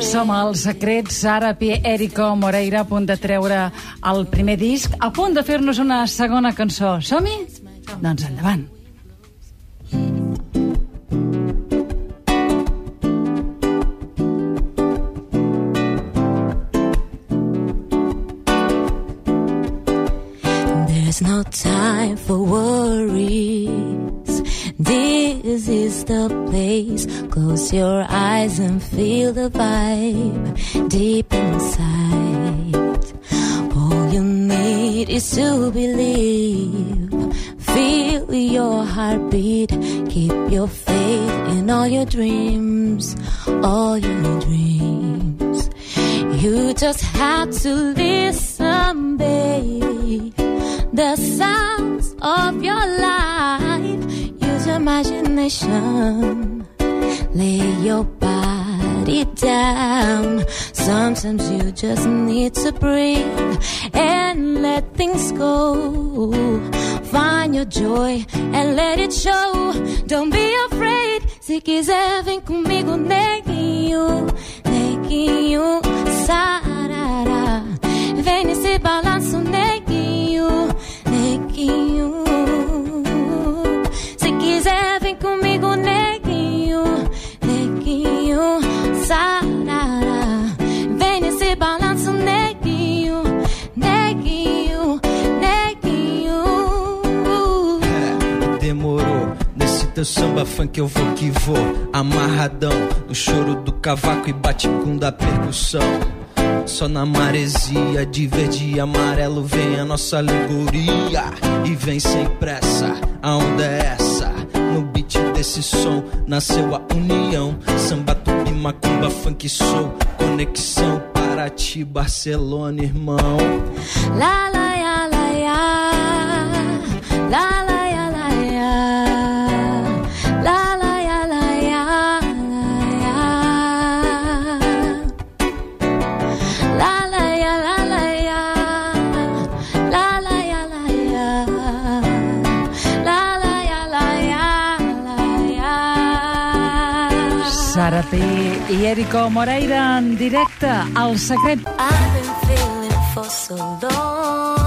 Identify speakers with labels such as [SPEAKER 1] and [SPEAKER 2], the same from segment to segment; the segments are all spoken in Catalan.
[SPEAKER 1] Som els secrets, Sara Pi, Erico Moreira, a punt de treure el primer disc, a punt de fer-nos una segona cançó. Som-hi? Doncs endavant.
[SPEAKER 2] There's no time for worries. The place. Close your eyes and feel the vibe deep inside. All you need is to believe. Feel your heartbeat. Keep your faith in all your dreams. All your dreams. You just have to listen, babe. The sounds of your life. Use imagination. Lay your body down. Sometimes you just need to breathe and let things go. Find your joy and let it show. Don't be afraid. Se quiser, vem comigo, neguinho, neguinho, sarará.
[SPEAKER 3] Samba funk eu vou que vou. Amarradão no choro do cavaco e bate com da percussão. Só na maresia de verde e amarelo vem a nossa alegoria. E vem sem pressa, a onda é essa. No beat desse som nasceu a união. Samba, tupi, macumba, funk, soul. Conexão para ti, Barcelona, irmão.
[SPEAKER 2] La la
[SPEAKER 1] Pi i Erico Moreira en directe al secret.
[SPEAKER 2] I've been feeling for so long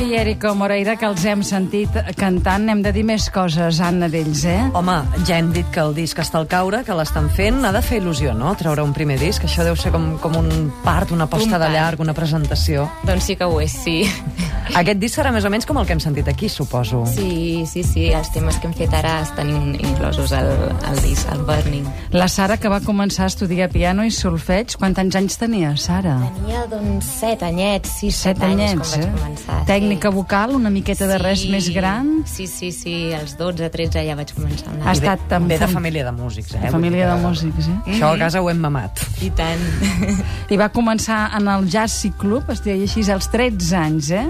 [SPEAKER 2] i
[SPEAKER 1] Erico Moreira, que els hem sentit cantant. Hem de dir més coses, Anna, d'ells, eh?
[SPEAKER 4] Home, ja hem dit que el disc està al caure, que l'estan fent. Ha de fer il·lusió, no?, treure un primer disc. Això deu ser com, com un part, una posta
[SPEAKER 5] Un
[SPEAKER 4] de llarg, una presentació.
[SPEAKER 5] Doncs sí que ho és, sí.
[SPEAKER 4] Aquest disc serà més o menys com el que hem sentit aquí, suposo.
[SPEAKER 5] Sí, sí, sí, els temes que hem fet ara estan in- inclosos al, al disc, al Burning.
[SPEAKER 1] La Sara, que va començar a estudiar piano i solfeig, quants anys tenia, Sara?
[SPEAKER 5] Tenia, doncs, set anyets, sis, set,
[SPEAKER 1] Set
[SPEAKER 5] anys
[SPEAKER 1] anyets,
[SPEAKER 5] quan
[SPEAKER 1] eh?
[SPEAKER 5] vaig començar.
[SPEAKER 1] Tècnica vocal, una miqueta de res més gran.
[SPEAKER 5] Sí, sí, sí, als 12, 13 ja vaig començar amb
[SPEAKER 1] Ha estat
[SPEAKER 4] Ve de
[SPEAKER 1] fam-
[SPEAKER 4] família de músics, eh?
[SPEAKER 1] Família de
[SPEAKER 4] Vull dir
[SPEAKER 1] músics, eh?
[SPEAKER 4] que Això a casa ho hem mamat.
[SPEAKER 5] I tant.
[SPEAKER 1] I va començar en el Jazz Club, es deia així, als 13 anys, eh?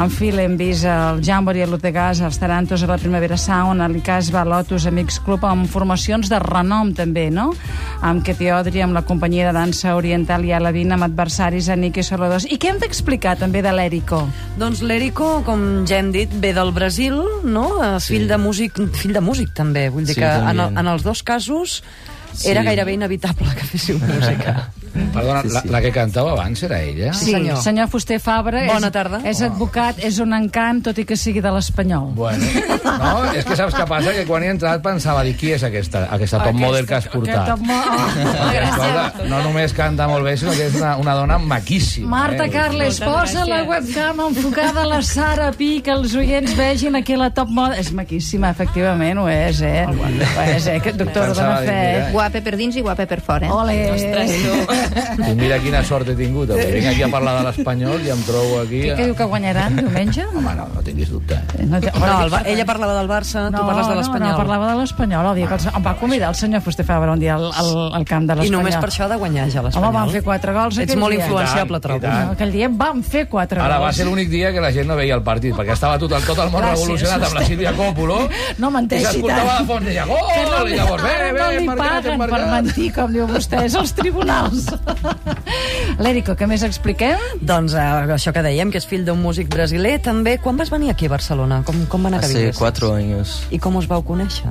[SPEAKER 1] En fil hem vist el Jambori, el Lutegas, els Tarantos, a la Primavera Sound, a l'Icas, va Lotus, Amics Club, amb formacions de renom també, no? Amb Katy Odri, amb la companyia de dansa oriental i a la Vina, amb adversaris, a Niki Solodos. I què hem d'explicar també de l'Erico?
[SPEAKER 4] Doncs l'Erico, com ja hem dit, ve del Brasil, no? Eh, Fill de músic, fill de músic també. Vull dir
[SPEAKER 6] Sí,
[SPEAKER 4] que en,
[SPEAKER 6] també.
[SPEAKER 4] en els dos casos era
[SPEAKER 6] Sí.
[SPEAKER 4] gairebé inevitable que féssiu música.
[SPEAKER 6] Perdona,
[SPEAKER 7] Sí,
[SPEAKER 6] la,
[SPEAKER 7] sí.
[SPEAKER 6] la que cantava abans era ella?
[SPEAKER 4] Sí, senyor.
[SPEAKER 1] senyor Fuster Fabra
[SPEAKER 4] Bona
[SPEAKER 1] és,
[SPEAKER 4] tarda.
[SPEAKER 1] és advocat, és un encant, tot i que sigui de l'Espanyol.
[SPEAKER 6] Bueno, no, és que saps què passa? Que quan he entrat pensava, dir, qui és aquesta, aquesta top model que has portat?
[SPEAKER 1] Top mo- oh.
[SPEAKER 6] Escolta, no només canta molt bé, sinó que és una, una dona maquíssima.
[SPEAKER 1] Marta
[SPEAKER 6] eh?
[SPEAKER 1] Carles,
[SPEAKER 5] Moltes
[SPEAKER 1] posa la webcam enfocada a la Sara Pi, que els oients vegin aquí la top moda. És maquíssima, efectivament, ho és, eh? Ho és, eh? Doctor
[SPEAKER 6] Pensava
[SPEAKER 1] dona fe.
[SPEAKER 8] Guapa per dins i guapa per fora.
[SPEAKER 1] Ole!
[SPEAKER 6] I mira quina sort he tingut. Avui vinc aquí a parlar de l'Espanyol i em trobo aquí...
[SPEAKER 1] Què que diu que guanyaran diumenge?
[SPEAKER 6] Home, no, no tinguis dubte. Eh?
[SPEAKER 1] No,
[SPEAKER 4] No, el, ella parlava del Barça, tu parles de
[SPEAKER 1] No,
[SPEAKER 4] l'Espanyol.
[SPEAKER 1] no, parlava de l'Espanyol. El dia que els, em va convidar el senyor Fuster Fabra un dia al, al, al camp de
[SPEAKER 4] I
[SPEAKER 1] l'Espanyol.
[SPEAKER 4] només per això ha de guanyar ja l'Espanyol.
[SPEAKER 1] Home, van fer quatre gols
[SPEAKER 4] Ets molt
[SPEAKER 1] dia.
[SPEAKER 4] influenciable,
[SPEAKER 6] I tant,
[SPEAKER 4] trobo.
[SPEAKER 6] i tant.
[SPEAKER 1] No, aquell dia van fer quatre
[SPEAKER 6] Ara va
[SPEAKER 1] gols.
[SPEAKER 6] ser l'únic dia que la gent no veia el partit, perquè estava tot el, tot el món
[SPEAKER 1] Gràcies,
[SPEAKER 6] revolucionat amb la. Sílvia Còpolo.
[SPEAKER 1] No menteixi
[SPEAKER 6] I s'escoltava
[SPEAKER 1] tant.
[SPEAKER 6] de fons, deia gol! I llavors, bé, bé,
[SPEAKER 1] no li paguen per mentir, com diu vostè, és els tribunals. Lérico, què més expliquem?
[SPEAKER 4] Doncs eh, això que dèiem, que és fill d'un músic brasiler, també. Quan vas venir aquí a Barcelona? Com, com va anar que
[SPEAKER 3] Hace
[SPEAKER 4] vinguessis?
[SPEAKER 3] cuatro años.
[SPEAKER 4] I com us vau conèixer?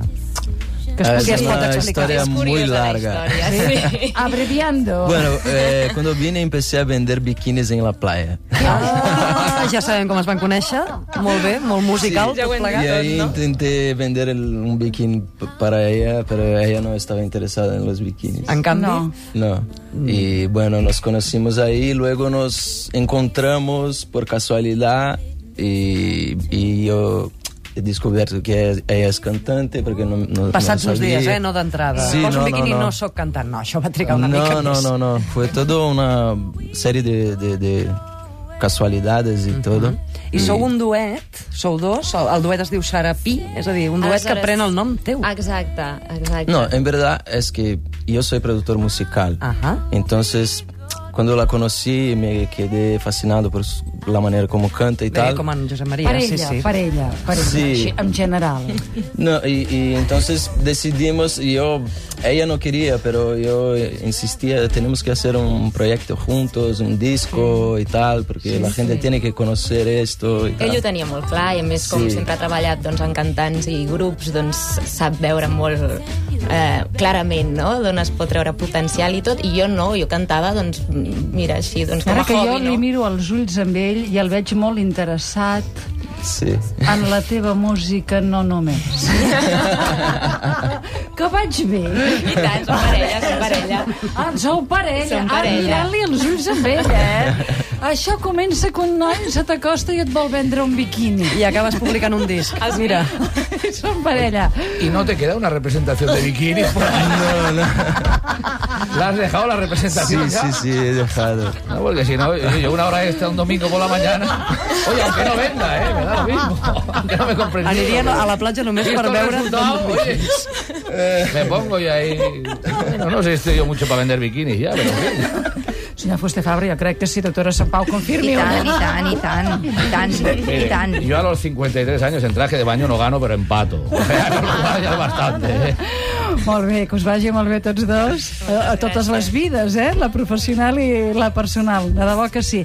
[SPEAKER 1] Que es podria
[SPEAKER 3] es una
[SPEAKER 4] explicar.
[SPEAKER 3] historia
[SPEAKER 5] És
[SPEAKER 3] muy
[SPEAKER 5] la
[SPEAKER 3] larga.
[SPEAKER 5] història, sí.
[SPEAKER 1] Abreviando.
[SPEAKER 3] Bueno, eh, cuando vine empecé a vender bikinis en la playa.
[SPEAKER 4] Ah, ja sabem com es van conèixer. Molt bé, molt musical,
[SPEAKER 5] Sí, ja ho
[SPEAKER 4] plegat.
[SPEAKER 3] Y ahí intenté vender el- un bikini para ella, pero ella no estaba interesada en los bikinis.
[SPEAKER 4] En canvi,
[SPEAKER 1] No.
[SPEAKER 3] No. Y bueno, nos conocimos ahí, luego nos encontramos por casualidad y, y yo he descubierto que ella es cantante porque no, no
[SPEAKER 4] passats
[SPEAKER 3] no
[SPEAKER 4] uns dies, eh? No d'entrada.
[SPEAKER 3] Sí,
[SPEAKER 4] Poso
[SPEAKER 3] no,
[SPEAKER 4] un biquini,
[SPEAKER 3] no,
[SPEAKER 4] no,
[SPEAKER 3] no.
[SPEAKER 4] sóc cantant. No, això va trigar una mica
[SPEAKER 3] No, no,
[SPEAKER 4] més.
[SPEAKER 3] no, no. Fue toda una serie de, de- de casualidades y todo.
[SPEAKER 4] I sou un duet, sou dos, el, duet es diu Sara Pi, és a dir, un duet que
[SPEAKER 5] Aleshores-
[SPEAKER 4] pren el nom teu.
[SPEAKER 5] Exacte, exacte.
[SPEAKER 3] No, en verdad es que yo soy productor musical.
[SPEAKER 4] Ajá.
[SPEAKER 3] Entonces, cuando la conocí, me quedé fascinado por su- la manera como canta y
[SPEAKER 4] Bé,
[SPEAKER 3] tal.
[SPEAKER 4] com en Josep Maria,
[SPEAKER 1] Per
[SPEAKER 4] sí,
[SPEAKER 1] ella,
[SPEAKER 4] sí.
[SPEAKER 1] per ella, per ella,
[SPEAKER 3] Sí.
[SPEAKER 1] així, en general.
[SPEAKER 3] No, y, y entonces decidimos, y yo, ella no quería, pero yo insistía, tenemos que hacer un proyecto juntos, un disco y tal, porque la gente tiene que conocer esto y tal.
[SPEAKER 5] Ell ho tenia molt clar i a més com
[SPEAKER 3] Sí.
[SPEAKER 5] sempre ha treballat doncs, en cantants i grups doncs sap veure molt eh, clarament no? d'on es pot treure potencial i tot i jo no, jo cantava doncs mira així doncs, com
[SPEAKER 1] Ara
[SPEAKER 5] a
[SPEAKER 1] que jo
[SPEAKER 5] hobby
[SPEAKER 1] li
[SPEAKER 5] no?
[SPEAKER 1] miro als ulls amb ell i el veig molt interessat
[SPEAKER 3] Sí.
[SPEAKER 1] en la teva música, no només. que vaig bé.
[SPEAKER 5] i tant, som parella, som parella
[SPEAKER 1] Ah, sou parella.
[SPEAKER 5] Som
[SPEAKER 1] Ah,
[SPEAKER 5] parella.
[SPEAKER 1] mirant-li els ulls amb ell, eh? Això comença que un noi se t'acosta i et vol vendre un biquini.
[SPEAKER 4] I acabes publicant un disc.
[SPEAKER 5] Ah, sí?
[SPEAKER 4] Mira,
[SPEAKER 1] Som parella.
[SPEAKER 6] ¿Y no te queda una representación de ahí?
[SPEAKER 3] No, no.
[SPEAKER 6] ¿La has dejado la representación
[SPEAKER 3] Sí,
[SPEAKER 6] ya?
[SPEAKER 3] sí, sí, he dejado.
[SPEAKER 6] No, porque si no, yo una hora extra un domingo por la mañana. Oye, aunque no venda, ¿eh? Me da lo mismo. Aunque no me compren.
[SPEAKER 4] anirien a la platja només per veure...
[SPEAKER 6] resultado, oye, me pongo yo ahí. Bueno, no sé si estoy yo mucho para vender bikinis ya, pero en fin.
[SPEAKER 1] Senyor Fuster Fabra, jo crec que sí, doctora Sant Pau, confirmi
[SPEAKER 7] I tant, i tant, i tant, i tant, i
[SPEAKER 6] Mire,
[SPEAKER 7] tant.
[SPEAKER 6] yo a los 53 años en traje de baño no gano, pero empato. Ya es bastante, ¿eh?
[SPEAKER 1] Molt bé, que us vagi molt bé tots dos, a, a totes les vides, eh? La professional i la personal. De debò que sí.